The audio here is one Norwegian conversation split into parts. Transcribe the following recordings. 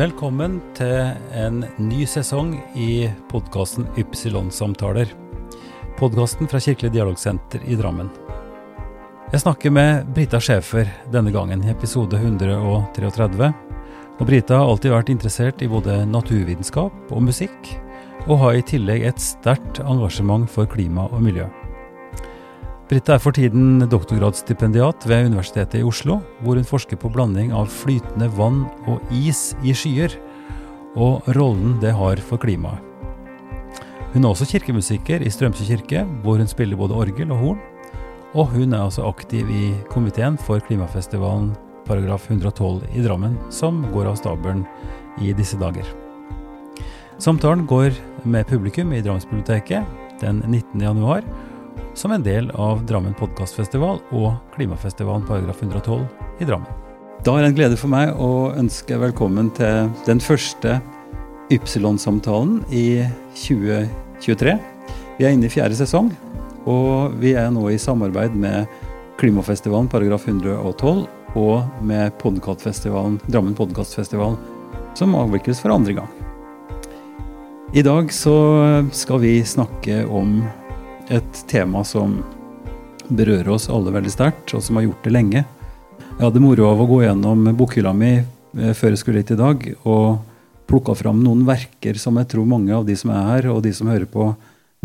Velkommen til en ny sesong i podkasten Ypsilon-samtaler. Podkasten fra Kirkelig dialogsenter i Drammen. Jeg snakker med Brita Schæfer denne gangen, i episode 133. Og Brita har alltid vært interessert i både naturvitenskap og musikk, og har i tillegg et sterkt engasjement for klima og miljø. Britta er for tiden doktorgradsstipendiat ved Universitetet i Oslo, hvor hun forsker på blanding av flytende vann og is i skyer, og rollen det har for klimaet. Hun er også kirkemusiker i Strømsø kirke, hvor hun spiller både orgel og horn. Og hun er altså aktiv i komiteen for klimafestivalen paragraf 112 i Drammen, som går av stabelen i disse dager. Samtalen går med publikum i Drammensbiblioteket den 19. januar, som en del av Drammen podkastfestival og Klimafestivalen paragraf 112 i Drammen. Da er det en glede for meg å ønske velkommen til den første Ypsilon-samtalen i 2023. Vi er inne i fjerde sesong, og vi er nå i samarbeid med Klimafestivalen paragraf 112 og med podkastfestivalen Drammen podkastfestival, som avvikles for andre gang. I dag så skal vi snakke om et tema som berører oss alle veldig sterkt, og som har gjort det lenge. Jeg hadde moro av å gå gjennom bokhylla mi eh, før jeg skulle hit i dag, og plukka fram noen verker som jeg tror mange av de som er her, og de som hører på,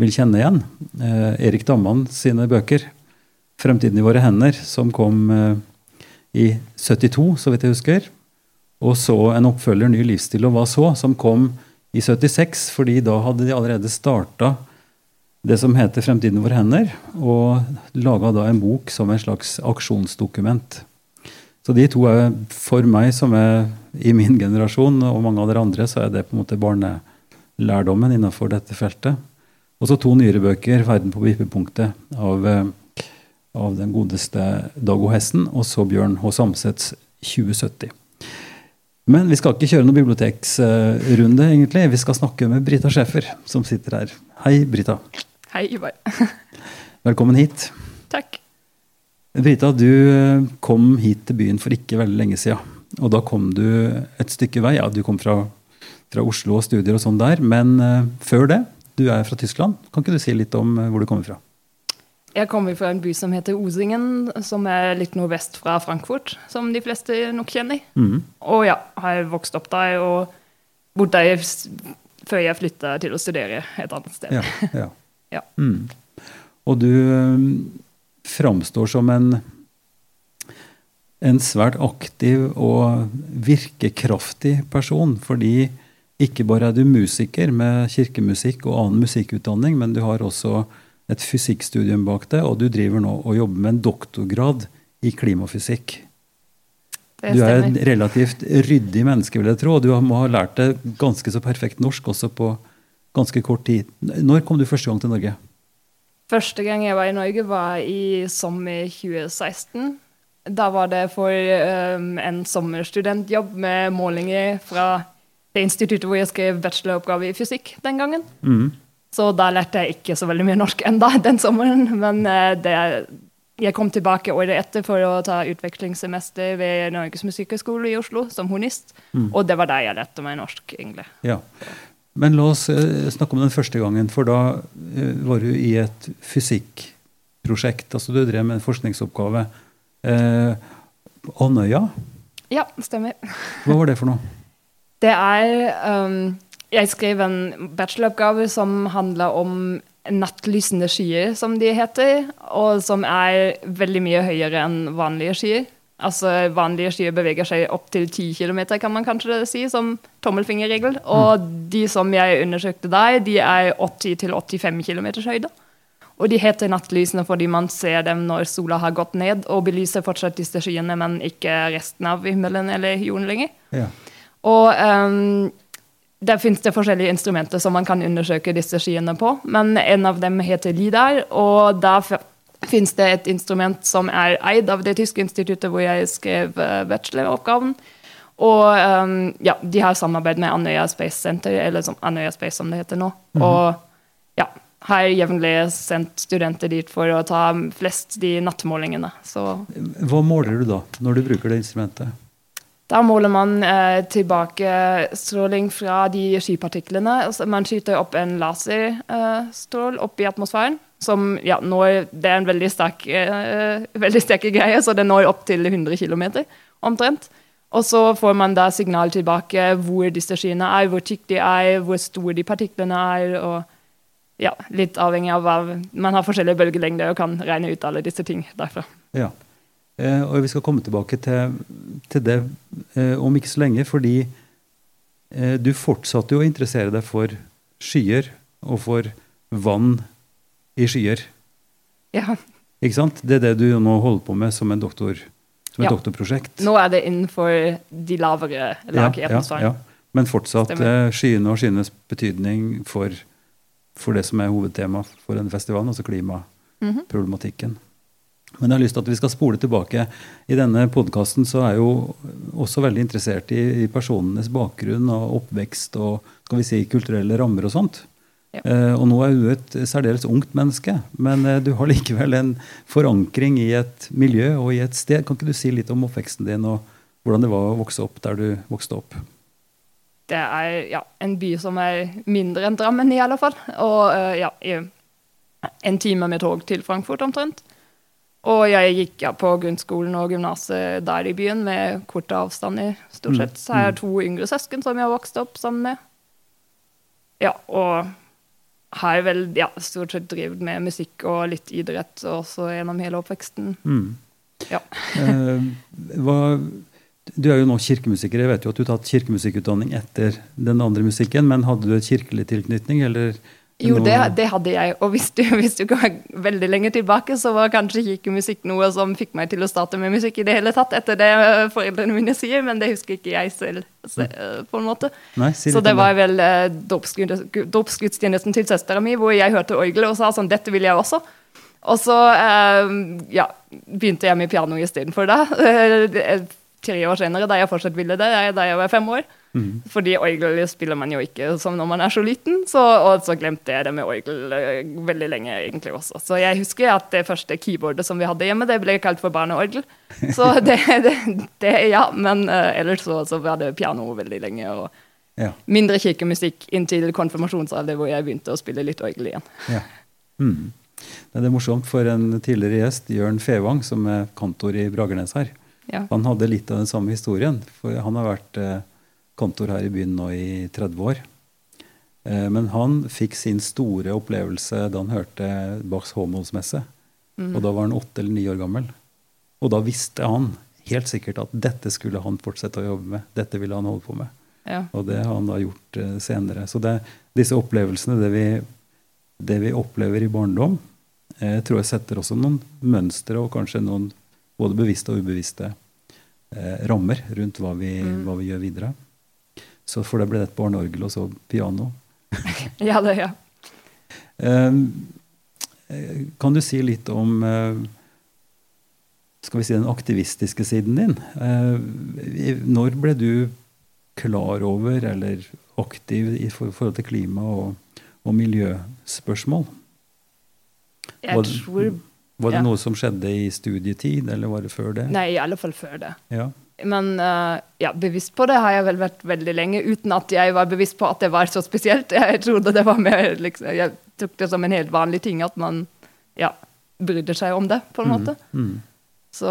vil kjenne igjen. Eh, Erik Damman sine bøker, 'Fremtiden i våre hender', som kom eh, i 72, så vidt jeg husker. Og så en oppfølger, 'Ny livsstil og hva så', som kom i 76, fordi da hadde de allerede starta det som heter 'Fremtiden i våre hender', og laga da en bok som en slags aksjonsdokument. Så de to er for meg, som er i min generasjon, og mange av dere andre, så er det på en måte barnelærdommen innenfor dette feltet. Og så to nyere bøker, 'Verden på vippepunktet', av, eh, av den godeste Dag O. Hessen, og så Bjørn H. Samsets 2070. Men vi skal ikke kjøre noen biblioteksrunde, egentlig. Vi skal snakke med Brita Schæfer, som sitter her. Hei, Brita. Hei, Ivar. Velkommen hit. Takk. Brita, du eh, kom hit til byen for ikke veldig lenge siden. Og da kom du et stykke vei. Ja, du kom fra, fra Oslo og studier og sånn der. Men uh, før det, du er fra Tyskland. Kan ikke du si litt om uh, hvor du kommer fra? Jeg kommer fra en by som heter Osingen, som er litt nordvest fra Frankfurt. Som de fleste nok kjenner. Mm. Og ja, har vokst opp der og bodd der før jeg flytta til å studere et annet sted. Ja, ja. Ja. Mm. Og du um, framstår som en, en svært aktiv og virkekraftig person. Fordi ikke bare er du musiker med kirkemusikk og annen musikkutdanning, men du har også et fysikkstudium bak deg, og du driver nå og jobber med en doktorgrad i klimafysikk. Du er et relativt ryddig menneske, vil jeg tro, og du må ha lært det ganske så perfekt norsk også på ganske kort tid. Når kom du første gang til Norge? Første gang jeg var i Norge, var i sommer 2016. Da var det for um, en sommerstudentjobb med målinger fra det instituttet hvor jeg skrev bacheloroppgave i fysikk den gangen. Mm. Så da lærte jeg ikke så veldig mye norsk enda den sommeren. Men uh, det, jeg kom tilbake året etter for å ta utvekslingssemester ved Norges musikkhøgskole i Oslo som hornist. Mm. Og det var der jeg lærte meg norsk, egentlig. Ja. Men la oss eh, snakke om den første gangen, for da eh, var du i et fysikkprosjekt. Altså du drev med en forskningsoppgave. Eh, Andøya? Ja, stemmer. Hva var det for noe? Det er um, Jeg skrev en bacheloroppgave som handla om nattlysende skyer, som de heter. Og som er veldig mye høyere enn vanlige skyer. Altså Vanlige skyer beveger seg opp til 10 km, kan man kanskje si, som tommelfingerregel. Og mm. de som jeg undersøkte der, de er 80-85 km høyde. Og de heter nattlysene fordi man ser dem når sola har gått ned og belyser fortsatt disse skyene, men ikke resten av himmelen eller jorden lenger. Ja. Og um, der finnes det forskjellige instrumenter som man kan undersøke disse skyene på, men en av dem heter LIDAR, og da finnes det et instrument som er eid av det tyske instituttet hvor jeg skrev eh, bacheloroppgaven. Og um, ja, de har samarbeid med Andøya Space Center, eller som Andøya Space som det heter nå. Mm -hmm. Og ja, har jevnlig sendt studenter dit for å ta flest de nattmålingene. Så. Hva måler du da, når du bruker det instrumentet? Da måler man eh, tilbakestråling fra de skypartiklene. Altså, man skyter opp en laserstrål opp i atmosfæren. Som ja, når, Det er en veldig sterk, eh, veldig sterk greie, så det når opp til 100 km omtrent. Og så får man da signal tilbake hvor disse skyene er, hvor tykke de er, hvor store de partiklene er. og ja, Litt avhengig av hva Man har forskjellige bølgelengder og kan regne ut alle disse ting derfra. Ja. Eh, og vi skal komme tilbake til, til det eh, om ikke så lenge, fordi eh, du fortsatte jo å interessere deg for skyer og for vann i skyer. Ja. Ikke sant? Det er det du nå holder på med som, en doktor, som et Ja. doktorprosjekt. Nå er det innenfor de lavere lag i atmosfæren. Ja, ja. Men fortsatt Stemmer. eh, skyene og skyenes betydning for, for det som er hovedtema for denne festivalen, altså klimaproblematikken. Men jeg har lyst til at vi skal spole tilbake. I denne podkasten så er jeg jo også veldig interessert i, i personenes bakgrunn og oppvekst og skal vi si, kulturelle rammer og sånt. Ja. Eh, og nå er du et særdeles ungt menneske, men eh, du har likevel en forankring i et miljø og i et sted. Kan ikke du si litt om oppveksten din og hvordan det var å vokse opp der du vokste opp? Det er ja, en by som er mindre enn Drammen, i alle fall. Og eh, ja, en time med tog til Frankfurt omtrent. Og jeg gikk ja, på grunnskolen og gymnaset der i byen med korte avstander, stort Mm, sett. Så har jeg to yngre søsken som jeg har vokst opp sammen med. Ja, og har vel ja, stort sett drevet med musikk og litt idrett også gjennom hele oppveksten. Mm. Ja. Eh, hva, du er jo nå kirkemusiker. Jeg vet jo at du har tatt kirkemusikkutdanning etter den andre musikken, men hadde du et kirkelig tilknytning, eller? Jo, det, det hadde jeg. Og hvis du, hvis du går veldig lenge tilbake, så var kanskje ikke musikk noe som fikk meg til å starte med musikk i det hele tatt, etter det foreldrene mine sier, men det husker ikke jeg selv, øh, på en måte. Nei, Så det var vel uh, dåpsgudstjenesten til søstera mi, hvor jeg hørte orgelet og sa sånn Dette vil jeg også. Og så eh, ja, begynte jeg med piano istedenfor da. Eh, det- Tre år senere, da jeg fortsatt ville det, da jeg var fem år. Mhm. Fordi orgel spiller man jo ikke som når man er så liten. Så, og så glemte jeg det med orgel eh, veldig lenge egentlig også. Så jeg husker at det første keyboardet som vi hadde hjemme, det ble kalt for barneorgel. Så det, det, det ja. Men uh, ellers så, så var det piano veldig lenge. og Ja. mindre kirkemusikk inntil konfirmasjonsalder, hvor jeg begynte å spille litt orgel igjen. ja. Mm. Det er morsomt for en tidligere gjest, Jørn Fevang, som er kantor i Bragernes her. Ja. Han hadde litt av den samme historien. For han har vært eh, kantor her i byen nå i 30 år. Eh, men han fikk sin store opplevelse da han hørte Bachs Håmålsmesse. Mm. Og da var han åtte eller ni år gammel. Og da visste han helt sikkert at dette skulle han fortsette å jobbe med. Dette ville han holde på med. Ja. Og det har han da gjort eh, senere. Så det, disse opplevelsene, det vi, det vi opplever i barndom, eh, tror jeg setter også noen mønstre og kanskje noen både bevisste og ubevisste eh, rammer rundt hva vi, Mm. hva vi gjør videre. Så for det ble det et barneorgel og så piano. ja, det, ja. Eh, eh, kan du si litt om eh, skal vi si den aktivistiske siden din? Eh, når ble du klar over eller aktiv i forhold til klima og, og miljøspørsmål? Jeg Var- tror Var det Ja. noe som skjedde i studietid, eller var det før det? Nei, i alle fall før det. Ja. Men uh, ja, bevisst på det har jeg vel vært veldig lenge, uten at jeg var bevisst på at det var så spesielt. Jeg trodde det var mer, liksom, jeg tok det som en helt vanlig ting at man ja, brydde seg om det, på en måte. Mm. Så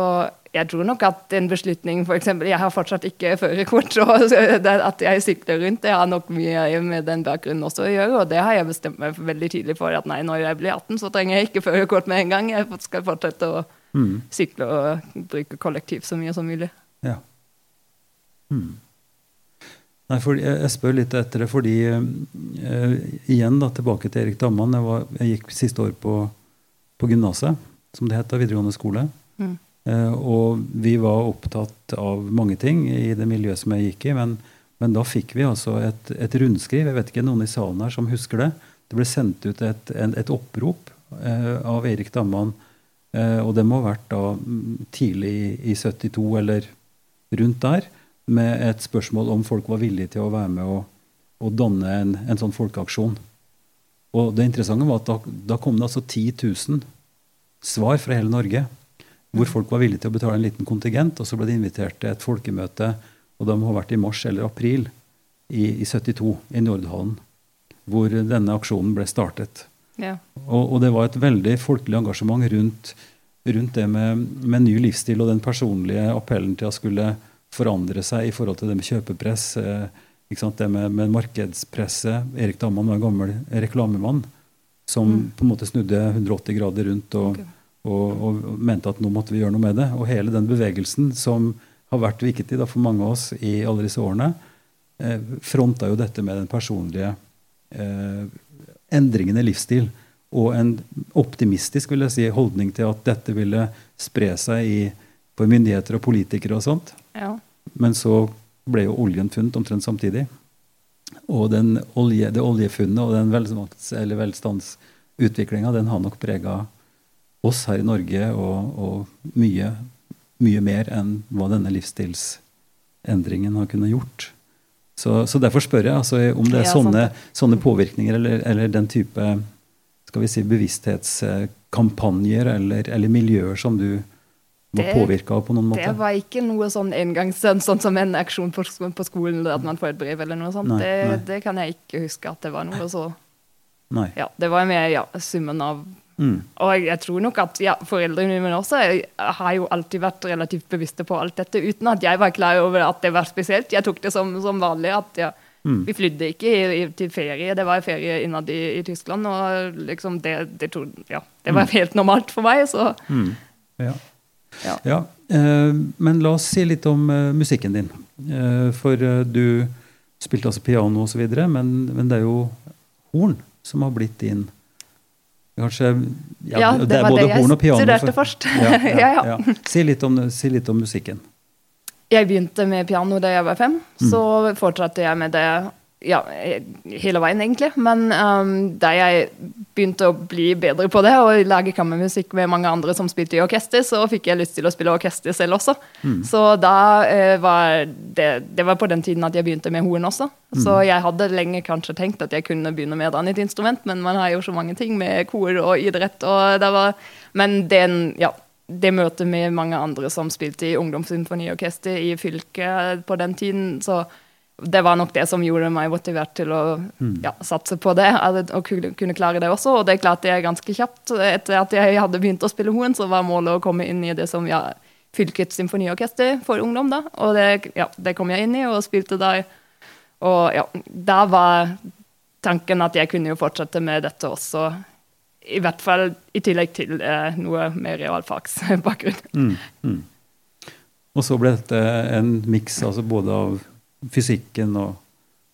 jeg tror nok at en beslutning f.eks. Jeg har fortsatt ikke førerkort, og at jeg sykler rundt, det har nok mye med den bakgrunnen også å gjøre. Og det har jeg bestemt meg veldig tidlig for at nei, når jeg blir 18, så trenger jeg ikke førerkort med en gang. Jeg skal fortsette å Mm. sykle og bruke kollektiv så mye som mulig. Ja. Hmm. Nei, for jeg, spør litt etter det fordi eh, Igjen da, tilbake til Erik Damman. Jeg, var, jeg gikk siste år på, på gymnaset, som det het da, videregående skole. Mm. Eh, og vi var opptatt av mange ting i det miljøet som jeg gikk i. Men, men da fikk vi altså et, et rundskriv. Jeg vet ikke noen i salen her som husker det. Det ble sendt ut et, en, et opprop eh, av Erik Damman. Eh, og det må ha vært da mm, tidlig i, i 72 eller rundt der. Med et spørsmål om folk var villige til å være med og, og danne en, en sånn folkeaksjon. Og det interessante var at da, da kom det altså 10 000 svar fra hele Norge hvor folk var villige til å betale en liten kontingent, og så ble de invitert til et folkemøte Og de har vært i mars eller april i, i 72 i Nordhallen, hvor denne aksjonen ble startet. Ja. Og, og, det var et veldig folkelig engasjement rundt, rundt det med, med, ny livsstil og den personlige appellen til å skulle forandre seg i forhold til det med kjøpepress. Eh, det med, med markedspresset. Erik Damman var en gammel reklamemann som mm. på en måte snudde 180 grader rundt og, okay. og, og, mente at nå måtte vi gjøre noe med det. Og hele den bevegelsen som har vært viktig da, for mange av oss i alle disse årene, eh, fronta jo dette med den personlige eh, endringen i livsstil. Og en optimistisk vil jeg si, holdning til at dette ville spre seg i, for myndigheter og politikere og sånt. Ja. Men så ble jo oljen funnet omtrent samtidig. Og olje, det oljefunnet og den velstandsutviklinga den har nok prega oss her i Norge og, og mye, mye, mer enn hva denne livsstilsendringen har kunnet gjort. Så, så derfor spør jeg altså, om det er sånne, sånne påvirkninger eller, eller, den type skal vi si, bevissthetskampanjer eller, eller miljøer som du var påvirka på noen måte? Det var ikke noe sånn engangsstund, sånn som en aksjon på, på, skolen, at man får et brev eller noe sånt. Nei, det, nei. det, kan jeg ikke huske at det var noe så Nei. Ja, det var mer ja, summen av mm. Og jeg, jeg, tror nok at ja, foreldrene mine også har jo alltid vært relativt bevisste på alt dette, uten at jeg var klar over at det var spesielt. Jeg tok det som, som vanlig. at ja, mm. Vi flydde ikke i, i, til ferie, det var ferie innad i, i Tyskland. Og liksom det, det, tog, ja, det var mm. helt normalt for meg. så... Mm. Ja. Ja. ja. Eh, men la oss si litt om eh, musikken din. Eh, for du spilte altså piano osv., men, men det er jo horn som har blitt din Kanskje Ja, ja det, det er både horn og piano. studerte for, først. Ja, ja, ja, Si, litt om, si, litt om, musikken. Jeg begynte med piano da jeg var fem. Mm. Så fortsatte jeg med det ja, hele veien, egentlig. Men um, da jeg begynte å bli bedre på det og lage kammermusikk med mange andre som spilte i orkester, så fikk jeg lyst til å spille orkester selv også. Mm. Så da uh, var det, det var på den tiden at jeg begynte med horn også. Mm. Så jeg hadde lenge kanskje tenkt at jeg kunne begynne med et annet instrument, men man har jo så mange ting med kor og idrett. og det var, Men den, ja, det møtet med mange andre som spilte i ungdomssymfoniorkester i fylket på den tiden, så det var nok det som gjorde meg motivert til å mm. ja, satse på det. Og kunne klare det også. Og det klarte jeg ganske kjapt. Etter at jeg hadde begynt å spille horn, så var målet å komme inn i det som ja, fylkets symfoniorkester for ungdom. da. Og det, ja, det, kom jeg inn i og spilte der. Og ja, da var tanken at jeg kunne jo fortsette med dette også. I hvert fall i tillegg til eh, noe med realfagsbakgrunn. Mm, mm. Og så ble dette en miks altså både av fysikken og,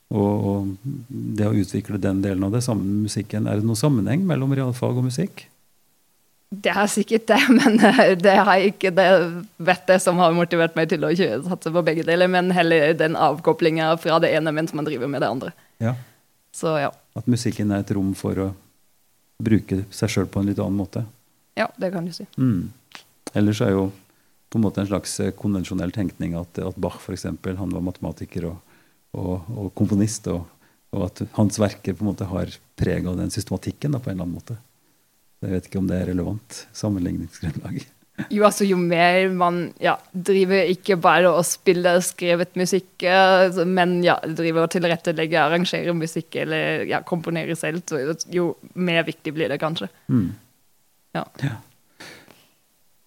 og, og, det å utvikle den delen av det sammen med musikken. Er det noen sammenheng mellom realfag og musikk? Det er sikkert det, men eh, det har ikke det vettet som har motivert meg til å satse på begge deler, men heller den avkoblinga fra det ene mens man driver med det andre. Ja. Så, ja. At musikken er et rom for å bruke seg sjøl på en litt annen måte? Ja, det kan du si. Mm. Ellers er jo på en måte en slags eh, konvensjonell tenkning at, at Bach for eksempel, han var matematiker og, og, og komponist, og, og, at hans verker på en måte har preg av den systematikken da, på en eller annen måte. Jeg vet ikke om det er relevant sammenligningsgrunnlag. Jo, altså jo mer man ja, driver ikke bare og spiller skrevet musikk, eh, men ja, driver og tilrettelegger, arrangerer musikk eller ja, komponerer selv, jo mer viktig blir det kanskje. Mm. Ja. ja.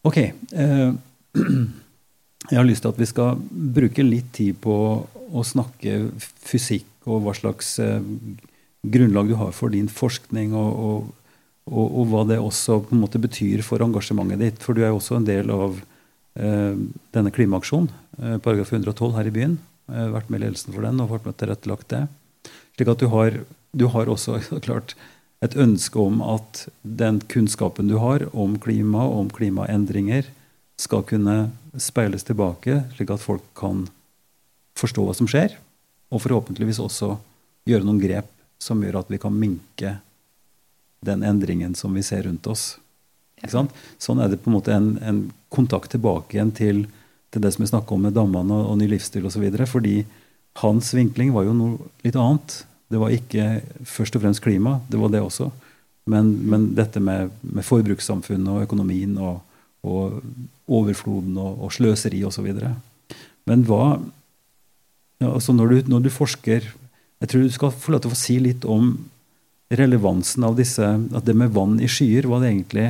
Ok. Uh, jeg har lyst til at vi skal bruke litt tid på å snakke fysikk og hva slags eh, grunnlag du har for din forskning, og, og, og, og, hva det også på en måte betyr for engasjementet ditt. For du er jo også en del av eh, denne klimaaksjonen, eh, paragraf 112 her i byen. Har vært med i ledelsen for den og vært med tilrettelagt det. Slik at du har, du har også klart et ønske om at den kunnskapen du har om klima og om klimaendringer, skal kunne speiles tilbake, slik at folk kan forstå hva som skjer, og forhåpentligvis også gjøre noen grep som gjør at vi kan minke den endringen som vi ser rundt oss. Sånn er det på en måte en, en kontakt tilbake igjen til, til, det som vi snakka om med dammene og, og ny livsstil osv. Fordi hans vinkling var jo noe litt annet. Det var ikke først og fremst klima, det var det også. Men, men dette med, med forbrukssamfunnet og økonomien og, og overfloden og, og sløseri osv. Men hva, Ja, altså når, du, når du forsker Jeg tror du skal få lov til å si litt om relevansen av disse, at det med vann i skyer, hva det egentlig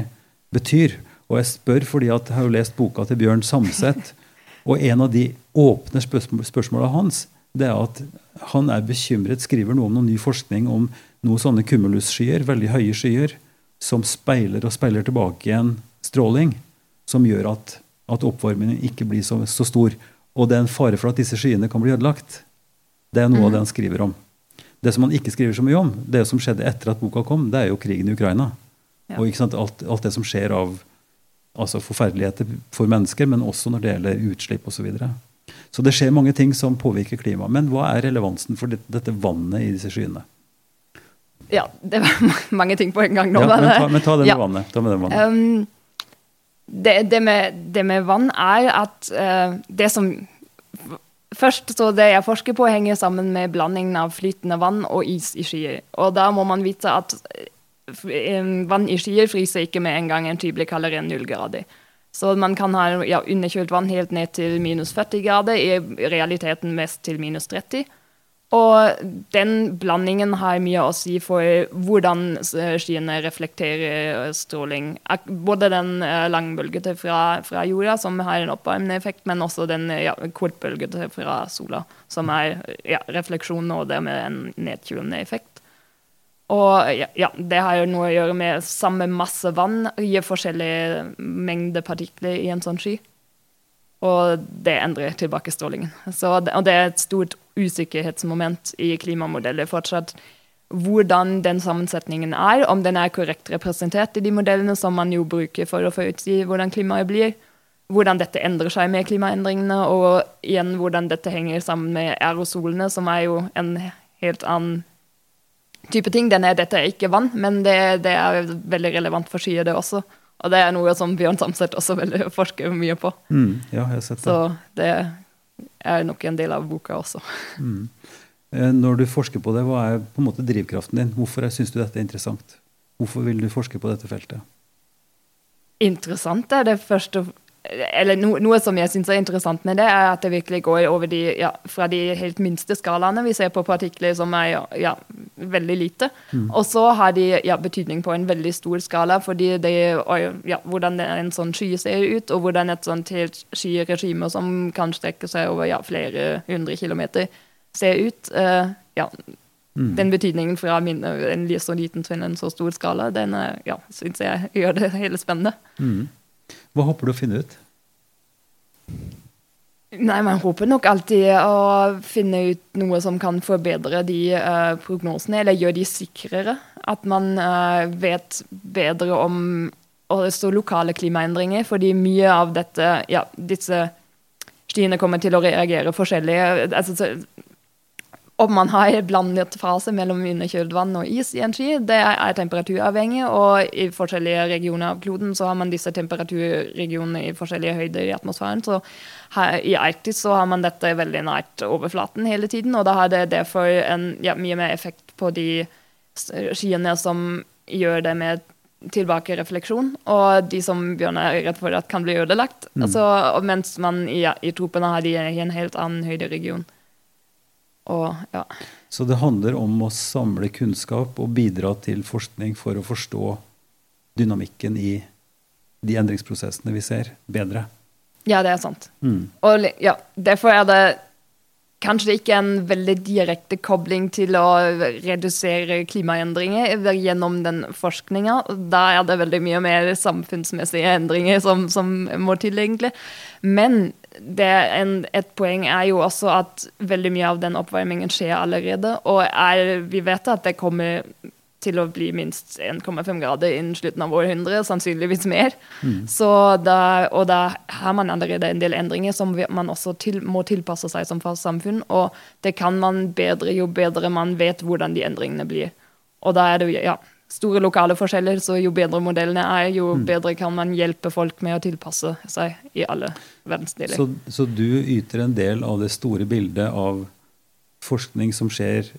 betyr. Og jeg spør fordi at jeg har jo lest boka til Bjørn Samset, og en av de åpne spørsmål, spørsmåla hans det er at han er bekymret, skriver noe om noe ny forskning om noen sånne kumulusskyer, veldig høye skyer, som speiler og speiler tilbake igjen stråling, som gjør at, at oppvarmingen ikke blir så, så, stor. Og det er en fare for at disse skyene kan bli ødelagt. Det er noe mm. av det han skriver om. Det som man ikke skriver så mye om, det som skjedde etter at boka kom, det er jo krigen i Ukraina. Ja. Og alt, alt, det som skjer av altså forferdeligheter for mennesker, men også når det gjelder utslipp osv. Så, videre. så det skjer mange ting som påvirker klimaet. Men hva er relevansen for dette, dette vannet i disse skyene? Ja, det var mange ting på en gang nå. Ja, men, ta, men ta det med ja. vannet. Ta med det, vannet. Um, det, det, med, det, med, vann er at uh, det som Først så Det jeg forsker på, henger sammen med blandingen av flytende vann og is i skyer. Og da må man vite at vann i skyer fryser ikke med en gang en blir kaldere enn nullgradig. Så man kan ha ja, underkjølt vann helt ned til minus 40 grader, i realiteten mest til minus 30. Og den blandingen har mye å si for hvordan skyene reflekterer stråling. Både den eh, langbølgete fra, fra, jorda, som har en oppvarmende effekt, men også den ja, kortbølgete fra sola, som er ja, refleksjon og dermed en nedkjølende effekt. Og ja, ja, det har jo noe å gjøre med samme masse vann gir forskjellige mengder partikler i en sånn sky. Og det endrer tilbakestrålingen. Så, og det er et stort usikkerhetsmoment i klimamodeller fortsatt. Hvordan den sammensetningen er, om den er korrekt representert i de modellene som man jo bruker for å forutsi hvordan klimaet blir. Hvordan dette endrer seg med klimaendringene, og igjen hvordan dette henger sammen med aerosolene, som er jo en helt annen type ting. Er, dette er ikke vann, men det, det, er veldig relevant for skyer, det også. Og det er noe som Bjørn Samset også veldig forsker mye på. Mm, ja, jeg har sett det. Så det er nok en del av boka også. Mm. Eh, når du forsker på det, hva er på en måte drivkraften din? Hvorfor syns du dette er interessant? Hvorfor vil du forske på dette feltet? Interessant er det først og eller no, Noe som jeg syns er interessant med det, er at det virkelig går over de, ja, fra de helt minste skalaene. Vi ser på partikler som er ja, veldig lite. Mm. Og så har de ja, betydning på en veldig stor skala, fordi det, ja, hvordan en sånn sky ser ut, og hvordan et sånt helt skyregime som kan strekke seg over flere hundre kilometer, ser ut. Uh, ja, mm. Den betydningen fra min, en så liten til en så stor skala, den ja, syns jeg gjør det hele spennende. Mm. Hva håper du å finne ut? Nei, Man håper nok alltid å finne ut noe som kan forbedre de uh, prognosene, eller gjøre de sikrere. At man uh, vet bedre om også lokale klimaendringer, fordi mye av dette, ja, disse stiene kommer til å reagere forskjellig. Altså, om man har blandet fase mellom underkjølt vann og is i en ski, det er temperaturavhengig. Og i forskjellige regioner av kloden så har man disse temperaturregionene i forskjellige høyder i atmosfæren. Så her, i Arktis så har man dette veldig nært overflaten hele tiden. Og da har det derfor en, ja, mye mer effekt på de skiene som gjør det med tilbakerefleksjon, og de som Bjørn er redd for at kan bli ødelagt. Mm. Altså, mens man i, i tropene har de i en helt annen høyderegion. Og, ja. Så det handler om å samle kunnskap og bidra til forskning for å forstå dynamikken i de endringsprosessene vi ser, bedre. Ja, det er sant. Mm. Og ja, derfor er det kanskje ikke en veldig direkte kobling til å redusere klimaendringer gjennom den forskninga. Da er det veldig mye mer samfunnsmessige endringer som, som må til, egentlig. Men en, et poeng er jo også at veldig mye av den oppvarmingen skjer allerede. Og er, vi vet at det kommer til å bli minst 1,5 grader innen slutten av århundret, sannsynligvis mer. Mm. Da, og da har man allerede en del endringer som man også til, må tilpasse seg som fast samfunn. Og det kan man bedre jo bedre man vet hvordan de endringene blir. Og da er det ja, store lokale forskjeller, så jo bedre modellene er, jo mm. bedre kan man hjelpe folk med å tilpasse seg i alle verdensdeler. Så, så, du yter en del av det store bildet av forskning som skjer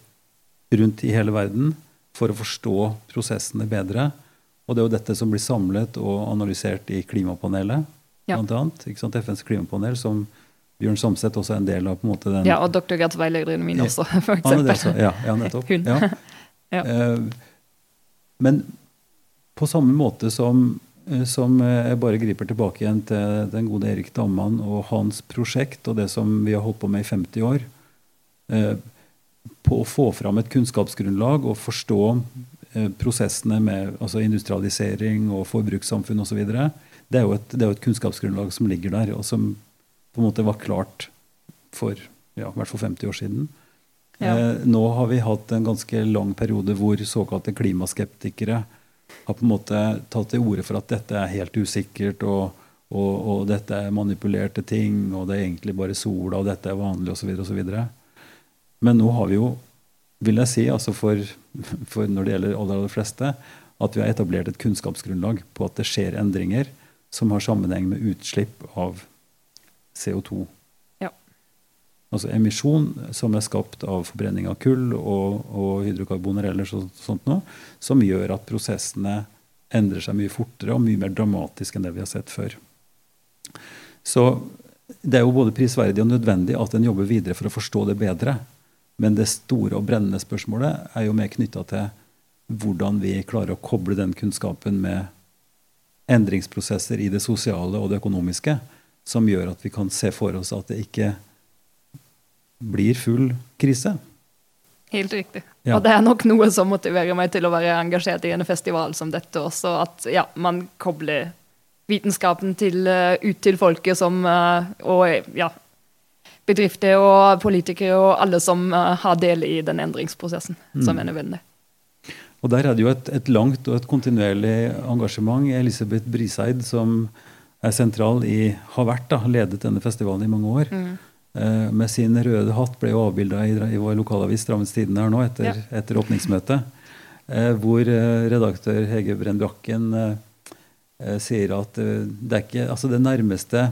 rundt i hele verden, for å forstå prosessene bedre. Og det er jo dette som blir samlet og analysert i klimapanelet, ja. blant annet. Ikke sant? FNs klimapanel, som Bjørn Samset også er en del av på en måte den Ja, og doktorgradsveilederen min også, for eksempel. ja, ja, nettopp. Hun. Ja. Ja. Eh, men på samme måte som, eh, som eh, jeg bare griper tilbake igjen til den gode Erik Damman og hans prosjekt og det som vi har holdt på med i 50 år, eh, på å få fram et kunnskapsgrunnlag og forstå prosessene med altså industrialisering og forbrukssamfunn osv. Det, er jo et- det er jo et kunnskapsgrunnlag som ligger der, og som på en måte var klart for ja, i hvert fall 50 år siden. Eh, nå har vi hatt en ganske lang periode hvor såkalte klimaskeptikere har på en måte tatt til orde for at dette er helt usikkert, og, og, og dette er manipulerte ting, og det er egentlig bare sola, og dette er vanlig, osv. osv. Men nå har vi jo, vil jeg si, altså for, for når det gjelder aller, aller fleste, at vi har etablert et kunnskapsgrunnlag på at det skjer endringer som har sammenheng med utslipp av CO2. Altså emisjon som er skapt av forbrenning av kull og, og hydrokarboner eller så, sånt noe, som gjør at prosessene endrer seg mye fortere og mye mer dramatisk enn det vi har sett før. Så det er jo både prisverdig og nødvendig at en jobber videre for å forstå det bedre. Men det store og brennende spørsmålet er jo mer knytta til hvordan vi klarer å koble den kunnskapen med endringsprosesser i det sosiale og det økonomiske, som gjør at vi kan se for oss at det ikke blir full krise. Helt riktig. Ja. Og det er nok noe som motiverer meg til å være engasjert i en festival som dette også. At ja, man kobler vitenskapen til, eh, ut til folket som eh, Og ja, bedrifter og politikere og alle som eh, har del i den endringsprosessen som Mm. er nødvendig. Og der er det jo et, et langt og et kontinuerlig engasjement. Elisabeth Briseid, som er sentral i, har vært da, ledet denne festivalen i mange år. Mm. Eh, med sin røde hatt ble jo avbilda i, i vår lokalavis Drammens Tidende her nå etter, Ja. etter åpningsmøtet. Eh, hvor eh, redaktør Hege Brenn Brakken eh, eh, sier at det er ikke Altså det nærmeste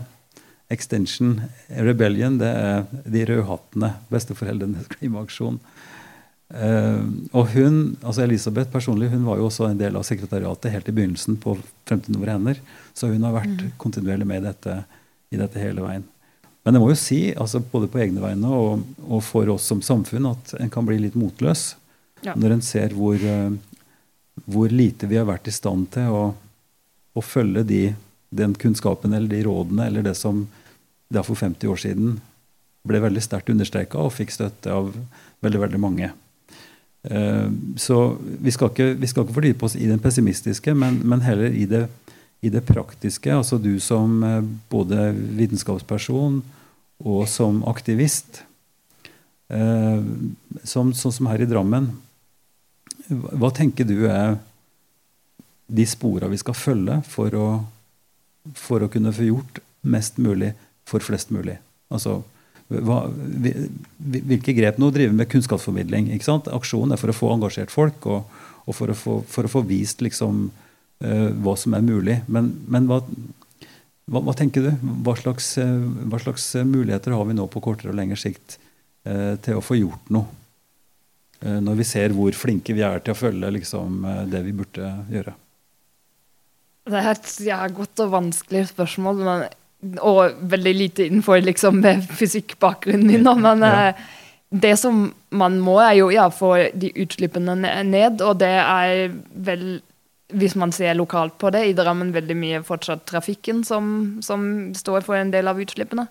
Extension Rebellion, det er de rødhattene, besteforeldrenes klimaaksjon. Eh, og hun, altså Elisabeth personlig, hun var jo også en del av sekretariatet helt i begynnelsen på Fremtiden våre hender. Så hun har vært kontinuerlig med i dette, i dette hele veien. Men jeg må jo si, altså både på egne vegne og, og for oss som samfunn, at en kan bli litt motløs Ja. når en ser hvor, eh, hvor lite vi har vært i stand til å, å følge de, den kunnskapen eller de rådene eller det som da for 50 år siden ble veldig sterkt understreka og fikk støtte av veldig, veldig mange. Eh, Så vi skal, ikke, vi skal ikke fordype oss i den pessimistiske, men, men heller i det, i det praktiske. Altså du som eh, både vitenskapsperson og som aktivist. eh, Som, sånn som her i Drammen. Hva tenker du er de spora vi skal følge for å, for å kunne få gjort mest mulig for flest mulig? Altså, hva, vi- vi- hvilke grep Nå driver vi med kunnskapsformidling. ikke? Aksjonen er for å få engasjert folk og, og for, å få, for å få vist liksom, hva som er mulig. Men, men hva, hva, hva tenker du? Hva slags, eh, hva slags eh, muligheter har vi nå på kortere og lengre sikt eh, til å få gjort noe? Eh, når vi ser hvor flinke vi er til å følge liksom, eh, det vi burde gjøre. Det er et ja, godt og vanskelig spørsmål, men, og veldig lite innenfor liksom, fysikkbakgrunnen min. Men Ja. eh, det som man må, er jo ja, få de utslippene ned, og det er vel hvis man ser lokalt på det, i Drammen veldig mye fortsatt trafikken som, som står for en del av utslippene.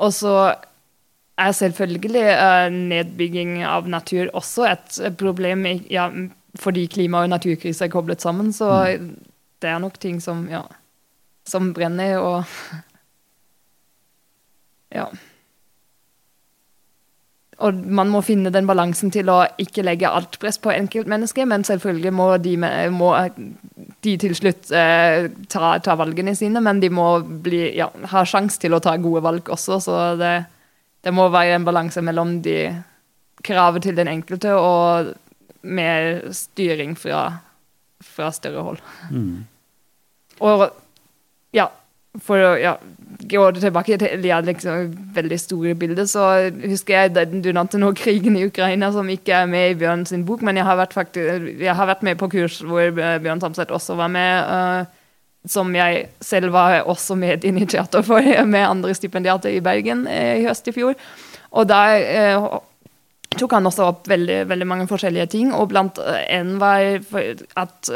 Og så er selvfølgelig uh, nedbygging av natur også et problem ja, fordi klima- og naturkrise er koblet sammen. Så det er nok ting som, ja, som brenner og Ja. Og man må finne den balansen til å ikke legge alt press på enkeltmennesket, men selvfølgelig må de, må de til slutt eh, ta, ta valgene sine, men de må bli, ja, ha sjanse til å ta gode valg også, så det, det må være en balanse mellom de kravet til den enkelte og mer styring fra, fra større hold. Mm. Og ja, for å ja, det tilbake til ja, liksom, veldig store bilder, så husker jeg den, du nevnte nå krigen i Ukraina, som ikke er med i Bjørn sin bok, men jeg har vært, faktisk, jeg har vært med på kurs hvor Bjørn Samset også var med. Uh, som jeg selv var også medinitiator for med andre stipendiater i Bergen i høst i fjor. Og der tok han også opp veldig, veldig mange forskjellige ting, og blant en var at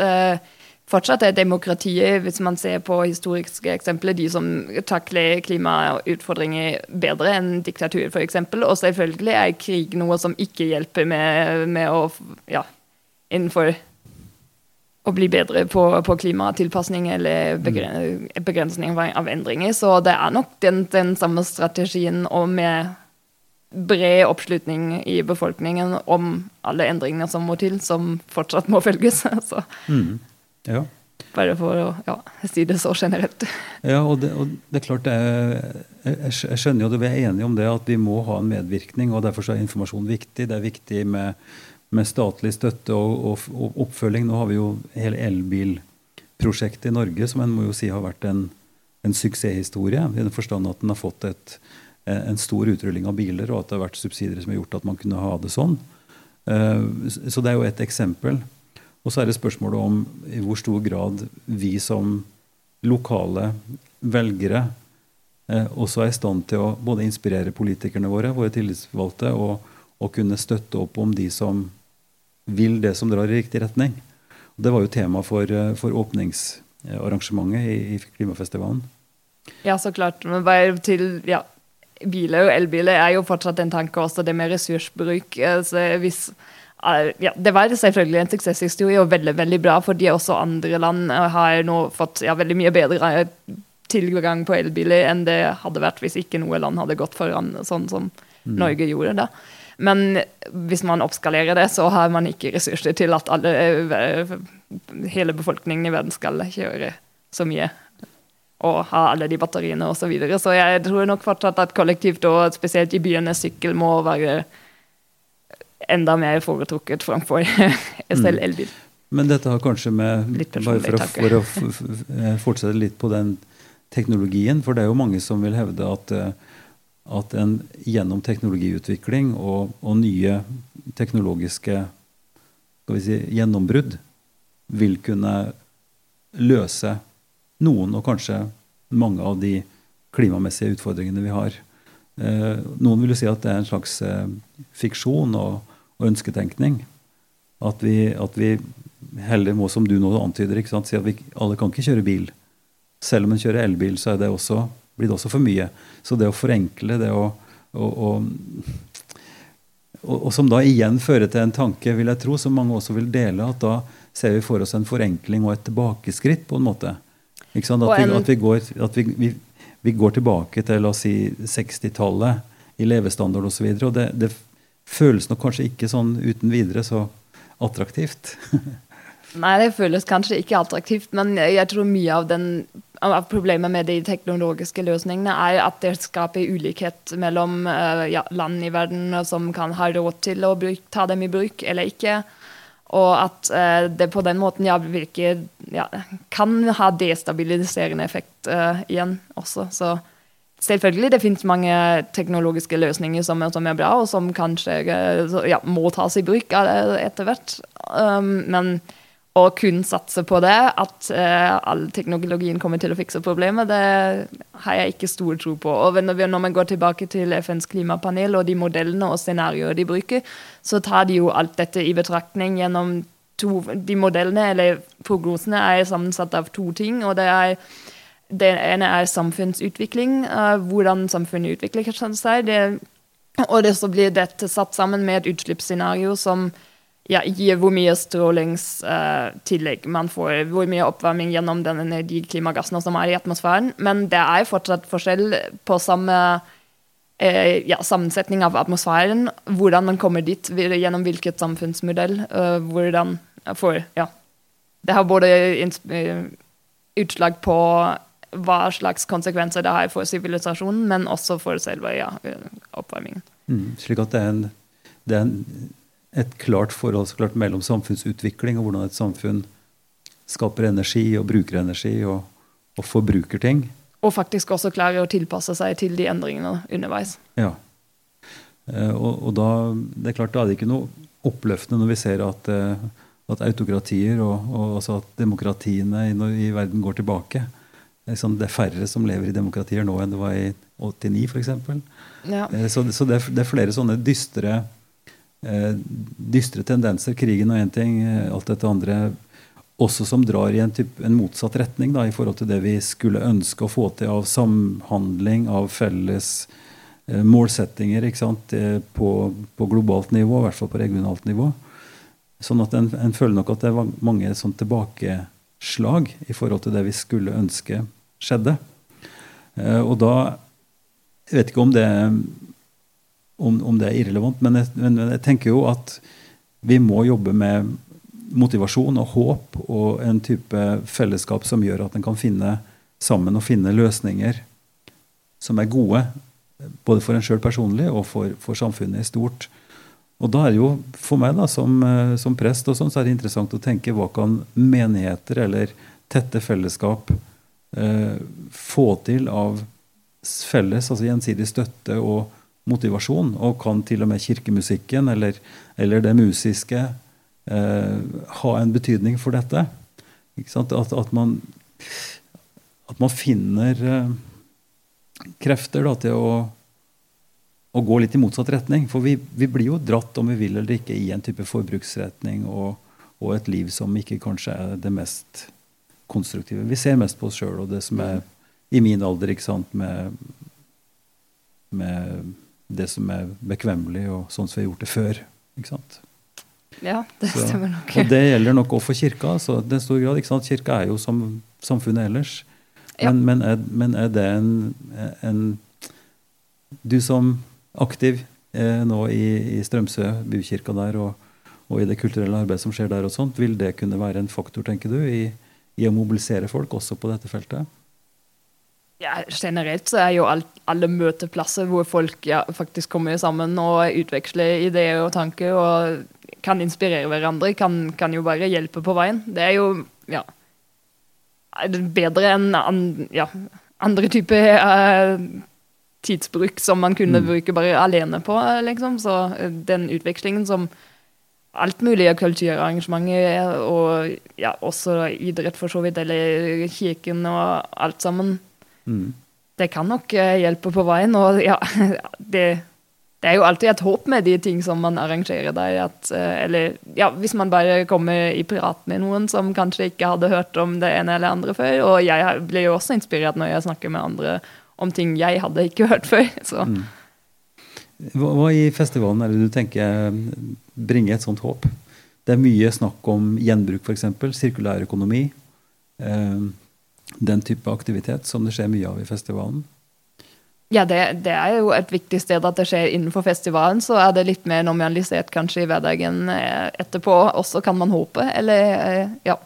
fortsatt er demokratiet, hvis man ser på historiske eksempler, de som takler klimautfordringer bedre enn diktatur, f.eks. Og selvfølgelig er krig noe som ikke hjelper med, med å ja, innenfor å bli bedre på, på klimatilpasning eller mm. begrensning av endringer. Så det er nok den, den samme strategien og med bred oppslutning i befolkningen om alle endringene som må til, som fortsatt må følges. mm. Ja. Bare for å ja, si det så generelt. Ja, og det, og det er klart det er, jeg, jeg, skjønner jo at vi er enige om det, at vi må ha en medvirkning. og Derfor er informasjon viktig. Det er viktig med, med statlig støtte og, og, og, oppfølging. Nå har vi jo hele elbilprosjektet i Norge, som en må jo si har vært en, en suksesshistorie. I den forstand at den har fått et, en stor utrulling av biler, og at det har vært subsidier som har gjort at man kunne ha det sånn. Eh, så det er jo et eksempel. Og så er det spørsmålet om i hvor stor grad vi som lokale velgere eh, også er i stand til å både inspirere politikerne våre, våre tillitsvalgte, og, og, kunne støtte opp om de som vil det som drar i riktig retning. Det var jo tema for, eh, for åpningsarrangementet i, i, Klimafestivalen. Ja, så klart. Men bare til ja, biler og elbiler er jo fortsatt en tanke også, det med ressursbruk. Altså, hvis ja, det var selvfølgelig en suksesshistorie og veldig veldig bra, fordi også andre land eh, har nå fått ja, veldig mye bedre eh, tilgang på elbiler enn det hadde vært hvis ikke noe land hadde gått foran sånn som mm. Norge gjorde. da. Men hvis man oppskalerer det, så har man ikke ressurser til at alle, eh, hele befolkningen i verden skal kjøre så mye og ha alle de batteriene osv. Så, videre. så jeg tror nok fortsatt at kollektivt, og spesielt i byene, sykkel må være enda mer foretrukket framfor selv mm. Men dette har kanskje med Bare for å, for å eh, fortsette litt på den teknologien, for det er jo mange som vil hevde at, eh, at en gjennom teknologiutvikling og, og nye teknologiske si, gjennombrudd vil kunne løse noen, og kanskje mange av de klimamessige utfordringene vi har. Eh, noen vil jo si at det er en slags fiksjon. og og ønsketenkning. At vi, at vi heller må, som du nå antyder, si at vi alle kan ikke kjøre bil. Selv om en kjører elbil, så det også, blir det også for mye. Så det å forenkle, det å og, og, og, som da igjen fører til en tanke, vil jeg tro, som mange også vil dele, at da ser vi for oss en forenkling og et tilbakeskritt, på en måte. At, vi, at, vi, går, at vi, vi, går tilbake til la oss si 60-tallet i levestandard osv. Og, så og det, det føles nok kanskje ikke sånn uten videre så attraktivt. Nei, det føles kanskje ikke attraktivt, men jeg tror mye av, den, av problemet med de teknologiske løsningene er at det skaper ulikhet mellom uh, ja, land i verden som kan ha råd til å bruk, ta dem i bruk eller ikke. Og at uh, det på den måten ja, virker, ja, kan ha destabiliserende effekt uh, igjen også. Så Selvfølgelig det finnes mange teknologiske løsninger som, som er bra, og som kanskje ja, må tas i bruk etter hvert. Um, men å kun satse på det, at uh, all teknologien kommer til å fikse problemet, det har jeg ikke stor tro på. Og når, man går tilbake til FNs klimapanel og de modellene og scenarioer de bruker, så tar de jo alt dette i betraktning gjennom to De modellene, eller prognosene, er sammensatt av to ting. og det er det ene er samfunnsutvikling, uh, hvordan samfunnet utvikler seg. Det, og det så blir dette satt sammen med et utslippsscenario som ja, gir hvor mye strålingstillegg uh, man får, hvor mye oppvarming gjennom denne, de klimagassene som er i atmosfæren. Men det er fortsatt forskjell på samme uh, ja, sammensetning av atmosfæren, hvordan man kommer dit, gjennom hvilket samfunnsmodell. Uh, hvordan får ja. Det har både utslag på hva slags konsekvenser det har for sivilisasjonen, men også for selve ja, oppvarmingen. Mm, slik at det er, en, det er en, et klart forhold klart, mellom samfunnsutvikling og hvordan et samfunn skaper energi og bruker energi og, og forbruker ting. Og faktisk også klarer å tilpasse seg til de endringene underveis. Ja. Eh, og, og, da det er klart, da er det ikke noe oppløftende når vi ser at, eh, at autokratier og, og altså at demokratiene i, i, verden går tilbake. Sånn, det er, færre som lever i demokratier nå enn det var i 89 f.eks. Ja. Eh, så, så det, er, er, flere sånne dystre, eh, dystre tendenser. Krigen og én ting, eh, alt dette andre også som drar i en, type, en motsatt retning da, i forhold til det vi skulle ønske å få til av samhandling, av felles målsettinger på, på, globalt nivå, i hvert fall på regionalt nivå. Sånn at en, en, føler nok at det er mange sånn tilbakeslag i forhold til det vi skulle ønske skjedde. Eh, og da Jeg vet ikke om det, om, om det er irrelevant, men jeg, men jeg, tenker jo at vi må jobbe med motivasjon og håp og en type fellesskap som gjør at en kan finne sammen og finne løsninger som er gode, både for en sjøl personlig og for, for samfunnet i stort. Og da er det jo for meg da, som, eh, som prest og sånn, så er det interessant å tenke hva kan menigheter eller tette fellesskap eh, få til av felles, altså gjensidig støtte og motivasjon? Og kan til og med kirkemusikken eller, eller det musiske eh, ha en betydning for dette? At, at, man, at man finner eh, krefter da, til å å gå litt i motsatt retning. For vi, vi, blir jo dratt, om vi vil eller ikke, i en type forbruksretning og, og, et liv som ikke kanskje er det mest konstruktive. Vi ser mest på oss sjøl og det som er i min alder, ikke sant, med, med det som er bekvemmelig, og sånn som vi har gjort det før. ikke sant? Ja, det så, stemmer nok. Og det gjelder nok også for kirka. så det er stor grad, ikke sant? Kirka er jo som samfunnet ellers. Men, ja. men, er, men er, det en, en Du som aktiv eh, nå i, i, Strømsø, bykirka der, og, og, i det kulturelle arbeidet som skjer der, og sånt, vil det kunne være en faktor tenker du, i, i å mobilisere folk også på dette feltet? Ja, Generelt så er jo alt, alle møteplasser hvor folk ja, faktisk kommer sammen og utveksler ideer og tanker og kan inspirere hverandre, kan, kan jo bare hjelpe på veien. Det er jo ja, bedre enn an, ja, andre typer uh, tidsbruk som man kunne mm. bruke bare alene på. liksom. Så eh, den utvekslingen som alt mulig av kulturarrangementer og ja, også idrett, for så vidt, eller kirken og alt sammen, mm. det kan nok eh, hjelpe på veien. Og ja, det, det, er jo alltid et håp med de ting som man arrangerer der. At, eh, eller ja, hvis man bare kommer i prat med noen som kanskje ikke hadde hørt om det ene eller andre før. Og jeg blir jo også inspirert når jeg snakker med andre om ting jeg hadde ikke hørt før. Mm. Hva, hva, i festivalen er det du tenker bringer et sånt håp? Det er mye snakk om gjenbruk, f.eks. Sirkulær økonomi. Eh, den type aktivitet som det skjer mye av i festivalen. Ja, det, det, er jo et viktig sted at det skjer innenfor festivalen. Så er det litt mer normalisert kanskje i hverdagen eh, etterpå også, kan man håpe. Eller eh, ja,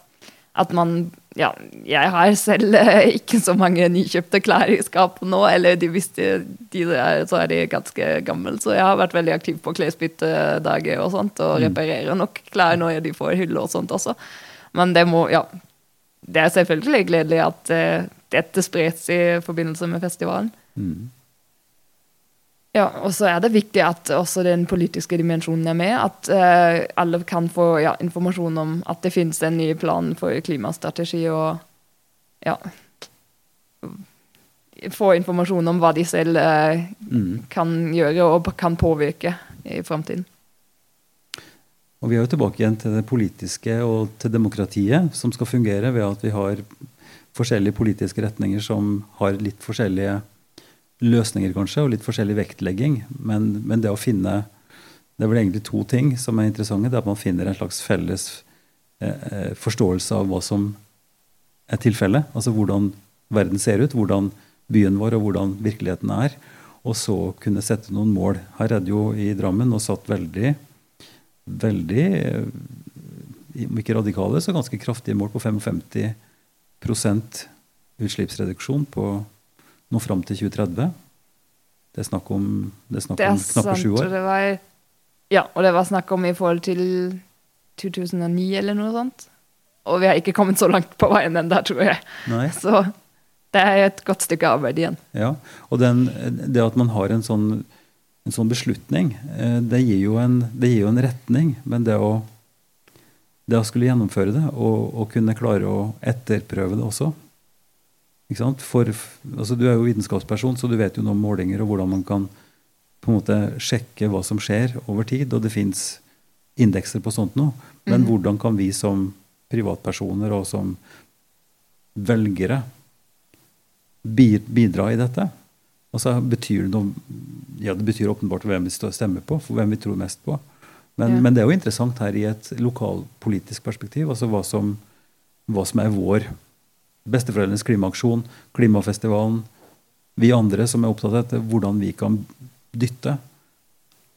at man ja, jeg har selv eh, ikke så mange nykjøpte klær i skapet nå. Eller de, hvis de, de er, så er de ganske gamle, så jeg har vært veldig aktiv på klesbyttedager og sånt, og mm. reparerer nok klær når de får hylle og sånt også. Men det må, ja. Det er selvfølgelig gledelig at uh, dette spres i forbindelse med festivalen. Mm. Ja, og så er det viktig at også den politiske dimensjonen er med. At uh, alle kan få ja, informasjon om at det finnes en ny plan for klimastrategi, og ja Få informasjon om hva de selv uh, mm. kan gjøre og kan påvirke i framtiden. Og Vi er jo tilbake igjen til det politiske og til demokratiet, som skal fungere ved at vi har forskjellige politiske retninger som har litt forskjellige løsninger, kanskje, og litt forskjellig vektlegging. Men, men, det å finne Det er vel egentlig to ting som er interessante. Det er at man finner en slags felles eh, eh, forståelse av hva som er tilfellet. Altså hvordan verden ser ut, hvordan byen vår og hvordan virkeligheten er. Og så kunne sette noen mål. Her er det jo i Drammen og satt veldig, veldig eh, om ikke radikale, så ganske kraftige mål på 55% utslippsreduksjon på nå fram til 2030. Det er snakk om, det er snakk om knappe sju år. Det var, ja, og det var snakk om i forhold til 2009 eller noe sånt. Og vi har ikke kommet så langt på veien ennå, tror jeg. Nei. Så det er et godt stykke arbeid igjen. Ja, Og den, det at man har en sånn, en sånn beslutning, eh, det gir, en, det gir, jo en, retning. Men det å, det å skulle gjennomføre det og, og kunne klare å etterprøve det også. For, altså, du er jo vitenskapsperson, så du vet jo noe om målinger og hvordan man kan på en måte sjekke hva som skjer over tid. Og det fins indekser på sånt nå. Men mm. hvordan kan vi som privatpersoner og som velgere bidra i dette? Altså, betyr det noe Ja, det betyr åpenbart hvem vi stemmer på, for hvem vi tror mest på. Men, Ja. men det er jo interessant her i et lokalpolitisk perspektiv, altså hva som, hva som er vår besteforeldrenes klimaaksjon, klimafestivalen, vi andre som er opptatt av dette, hvordan vi kan dytte.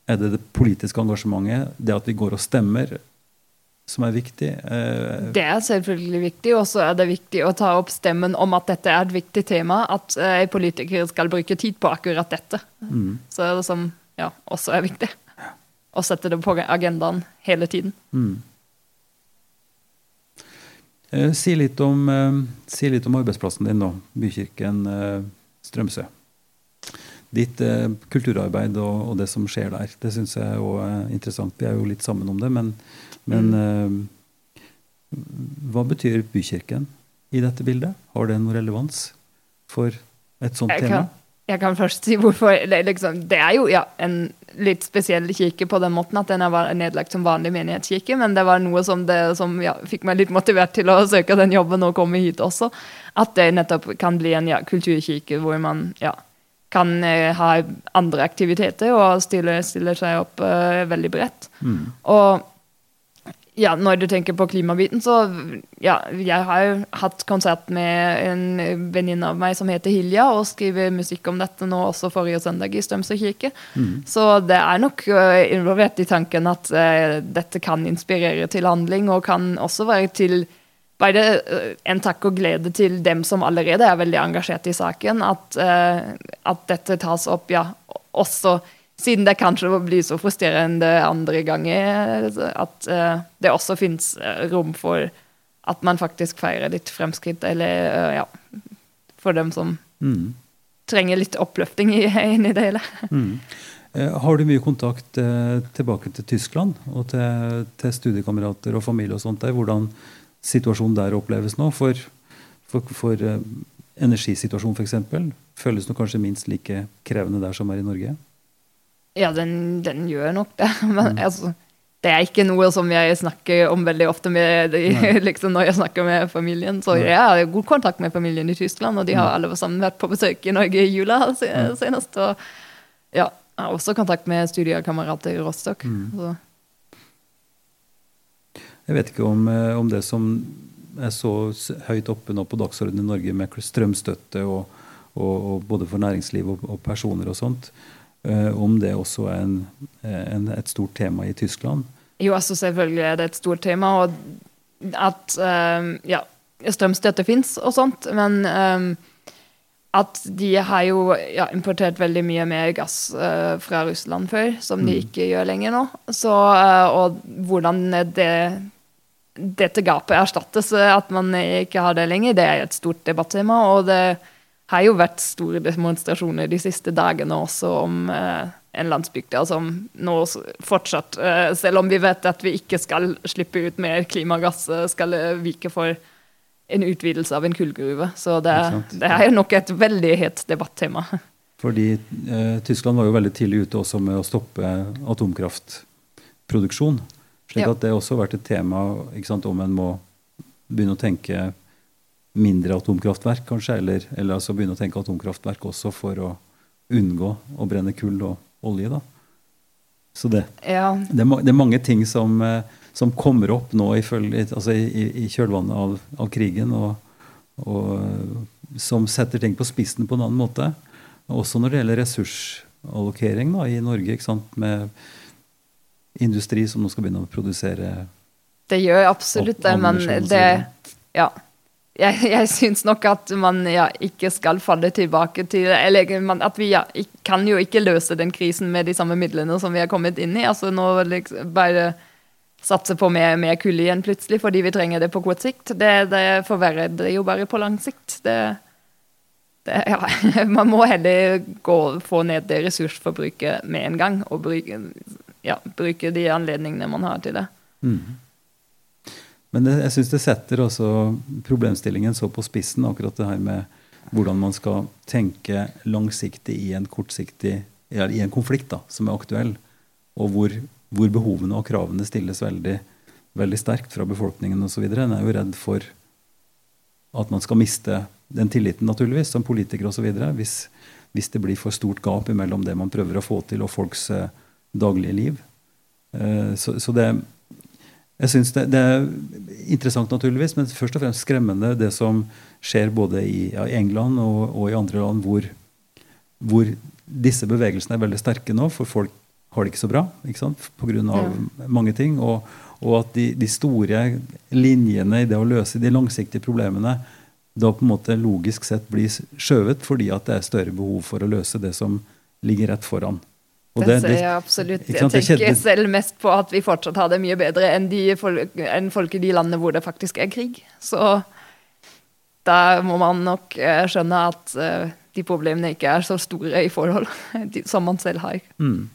Er det det politiske engasjementet, det at vi går og stemmer, som er viktig? Eh, Det er selvfølgelig viktig, og så er det viktig å ta opp stemmen om at dette er et viktig tema, at eh, politiker skal bruke tid på akkurat dette. mm, Så er det som ja, også er viktig. Å sette det på agendaen hele tiden. mm. Eh, si, litt om, eh, si litt om arbeidsplassen din nå, Bykirken eh, Strømsø. Ditt kulturarbeid og, og det som skjer der, det syns jeg òg er interessant. Vi er jo litt sammen om det, men, men eh, hva betyr Bykirken i dette bildet? Har det noe relevans for et sånt Jeg tema? Jeg kan først si hvorfor. Liksom, det er jo ja, en litt spesiell kirke på den måten at den er nedlagt som vanlig menighetskirke, men det var noe som, det, som ja, fikk meg litt motivert til å søke den jobben og komme hit også. At det nettopp kan bli en ja, kulturkirke hvor man ja, kan eh, ha andre aktiviteter og stille, stille seg opp eh, veldig bredt. Mm. Og ja, når du tenker på klimabiten, så ja, jeg har jo hatt konsert med en venninne av meg som heter Hilja, og skriver musikk om dette nå også forrige søndag i Strømsø kirke. Mm. Så det er nok involvert i tanken at uh, dette kan inspirere til handling, og kan også være til bare en takk og glede til dem som allerede er veldig engasjert i saken, at, uh, at dette tas opp, ja, også siden det kanskje blir så frustrerende andre ganger, at uh, det også fins rom for at man faktisk feirer litt fremskritt, eller uh, ja For dem som Mm. trenger litt oppløfting i, det hele. Mm. Eh, Har du mye kontakt eh, tilbake til Tyskland og til, til studiekamerater og familie og sånt der? Hvordan situasjonen der oppleves nå? For, for, for eh, energisituasjonen f.eks. føles nok kanskje minst like krevende der som er i Norge? Ja, den, den gjør nok det. Men altså, det er ikke noe som jeg snakker om veldig ofte med, de, liksom når jeg snakker med familien. Så jeg har god kontakt med familien i Tyskland, og de har alle sammen vært på besøk i Norge i jula senest. Og ja, jeg har også kontakt med studiekamerater i Rostock. Mm. Så. Jeg vet ikke om, eh, om det som er så høyt oppe nå på dagsordenen i Norge med strømstøtte og, og, og både for næringsliv og, og personer og sånt, om det også er en, en, et stort tema i Tyskland. Jo, altså selvfølgelig er det et stort tema, og at ehm, ja, strømstøtte fins og sånt, men ehm, at de har jo ja, importert veldig mye mer gass eh, fra Russland før, som de Mm. ikke gjør lenger nå. Så, eh, og hvordan det, dette gapet erstattes, eh, at man ikke har det lenger, det er et stort debattema. Og det har jo vært store demonstrasjoner de siste dagene også om eh, en landsbygd der som nå fortsatt, eh, selv om vi vet at vi ikke skal slippe ut mer klimagass, eh, skal eh, vike for en utvidelse av en kullgruve. Så det, det er jo nok et veldig hett debattema. Fordi eh, Tyskland var jo veldig tidlig ute også med å stoppe atomkraftproduksjon. Slik Ja. at det har også vært et tema ikke sant, om en må begynne å tenke mindre atomkraftverk, kanskje. Eller, eller altså begynne å tenke atomkraftverk også for å unngå å brenne kull og olje. da. Så det, Ja, det, er, det mange ting som, eh, som kommer opp nå i, altså i, i, kjølvannet av, av krigen, og, og eh, som setter ting på spissen på en annen måte. Også når det gjelder ressursallokering da, i Norge, med industri som nå skal begynne å produsere det gjør absolutt det, men det Ja. Jeg, jeg syns nok at man ja, ikke skal falle tilbake til Eller man, at vi ja, kan jo ikke løse den krisen med de samme midlene som vi har kommet inn i. Altså nå liksom bare satse på mer, mer kull igjen plutselig fordi vi trenger det på kort sikt. Det, det forverrer det jo bare på lang sikt. Det, det, ja, man må heller gå, få ned det ressursforbruket med en gang og bruke, bruke de anledningene man har til det. Mhm. Men det, jeg syns det setter også problemstillingen så på spissen, akkurat det her med hvordan man skal tenke langsiktig i en kortsiktig i en konflikt da, som er aktuell, og hvor, hvor behovene og kravene stilles veldig, veldig sterkt fra befolkningen osv. En er jo redd for at man skal miste den tilliten, naturligvis, som politiker osv. Hvis, hvis det blir for stort gap mellom det man prøver å få til, og folks eh, daglige liv. Eh, så, så, det jeg synes det, det, er interessant, naturligvis, men først og fremst skremmende det som skjer både i ja, England og, og, i andre land hvor, hvor, disse bevegelsene er veldig sterke nå, for folk har det ikke så bra ikke pga. Ja. mange ting. Og, og at de, de, store linjene i det å løse de langsiktige problemene da på en måte logisk sett blir skjøvet fordi at det er større behov for å løse det som ligger rett foran. Og det, ser jeg absolutt. Jeg tenker selv mest på at vi fortsatt har det mye bedre enn, de, enn folk i de landene hvor det faktisk er krig. Så da må man nok uh, skjønne at uh, de problemene ikke er så store i forhold som man selv har. Mm.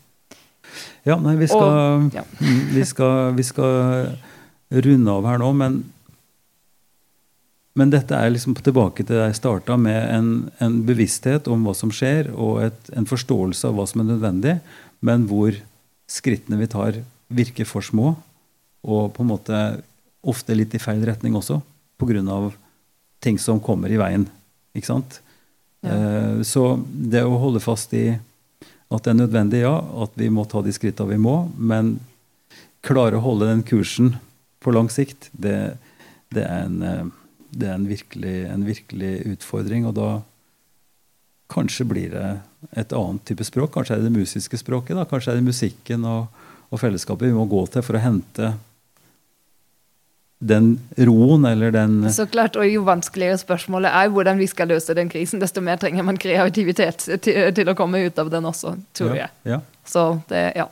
Ja, nei, vi skal, Og, ja. Mm, vi, skal, vi skal runde av her nå, men men dette er liksom tilbake til det jeg starta med en, en, bevissthet om hva som skjer, og et, en forståelse av hva som er nødvendig, men hvor skrittene vi tar, virker for små, og på en måte ofte litt i feil retning også, pga. ting som kommer i veien. Ikke sant? Ja. Eh, så det å holde fast i at det er nødvendig, ja, at vi må ta de skrittene vi må, men klare å holde den kursen på lang sikt, det, det er en eh, det er en virkelig, en virkelig, utfordring. Og da kanskje blir det et annet type språk. Kanskje er det det musiske språket. da, Kanskje er det musikken og, og fellesskapet vi må gå til for å hente den roen eller den Så klart, og Jo vanskeligere spørsmålet er hvordan vi skal løse den krisen, desto mer trenger man kreativitet til, til å komme ut av den også, tror ja, jeg. Ja. Så det, ja.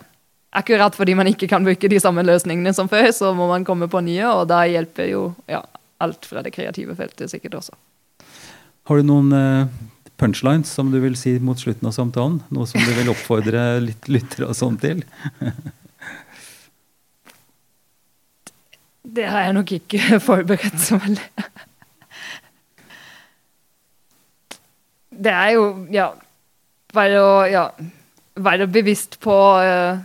Akkurat fordi man ikke kan bruke de samme løsningene som før, så må man komme på nye, og da hjelper jo ja, alt fra det kreative feltet sikkert også. Har du noen uh, punchlines som du vil si mot slutten av samtalen? Noe som du vil oppfordre litt lyttere og sånn til? det har jeg nok ikke forberedt så veldig. det er jo ja være, ja, være bevisst på uh,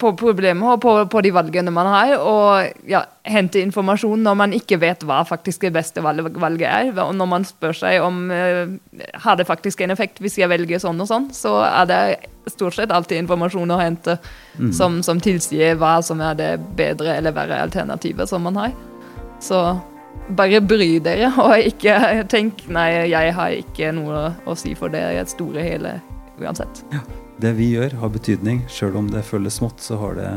på problemet og på, på, de valgene man har, og ja, hente informasjon når man ikke vet hva faktisk det beste valget er. Og når man spør seg om eh, har det faktisk en effekt hvis jeg velger sånn og sånn, så er det stort sett alltid informasjon å hente mm. som, som, tilsier hva som er det bedre eller verre alternativet som man har. Så bare bry dere, og ikke tenk nei, jeg har ikke noe å si for det i et store hele uansett. Ja det vi gjør, har betydning. Sjøl om det føles smått, så har det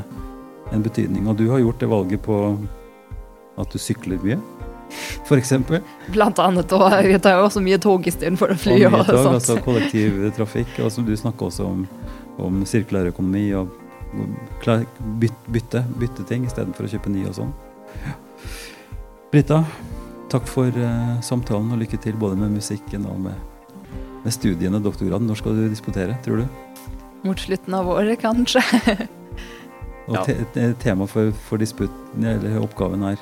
en betydning. Og du har gjort det valget på at du sykler mye, f.eks. Blant annet. Og jeg tar også mye tog istedenfor å fly. Og mye tog, altså kollektivtrafikk. Og som du snakker også om, om sirkulær økonomi og bytte, bytte, bytte ting istedenfor å kjøpe ny og sånn. Brita, takk for uh, samtalen og lykke til både med musikken og med, med studiene, doktorgraden. Når skal du disputere, tror du? Mot slutten av året, kanskje. Og ja. te tema for, for disputten, eller oppgaven her?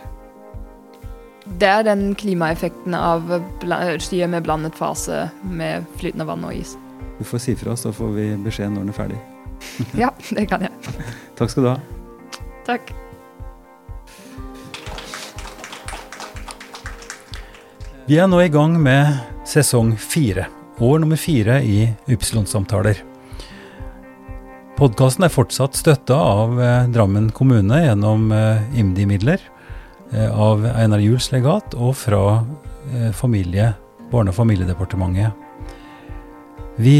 Det er den klimaeffekten av skyer med blandet fase med flytende vann og is. Du får si fra, så får vi beskjed når den er ferdig. ja, det kan jeg. Takk skal du ha. Takk. Vi er nå i gang med sesong fire, år nummer fire i Ypsilon-samtaler. Podkasten er fortsatt støtta av eh, Drammen kommune gjennom eh, IMDi-midler, eh, av Einar Juels legat og fra familie, Barne- og familiedepartementet. Vi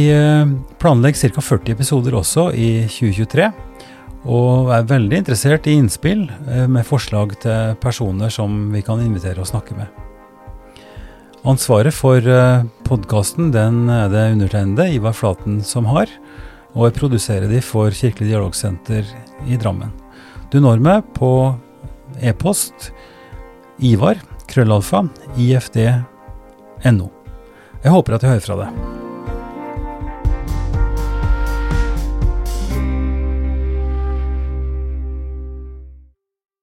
planlegger ca. 40 episoder også i 2023, og er veldig interessert i innspill med forslag til personer som vi kan invitere og snakke med. Ansvaret for podkasten er det undertegnede, Ivar Flaten, som har og jeg produserer de for Kirkelig dialogsenter i Drammen. Du når meg på e-post ivar krøllalfa ifd.no. Jeg håper at jeg hører fra deg.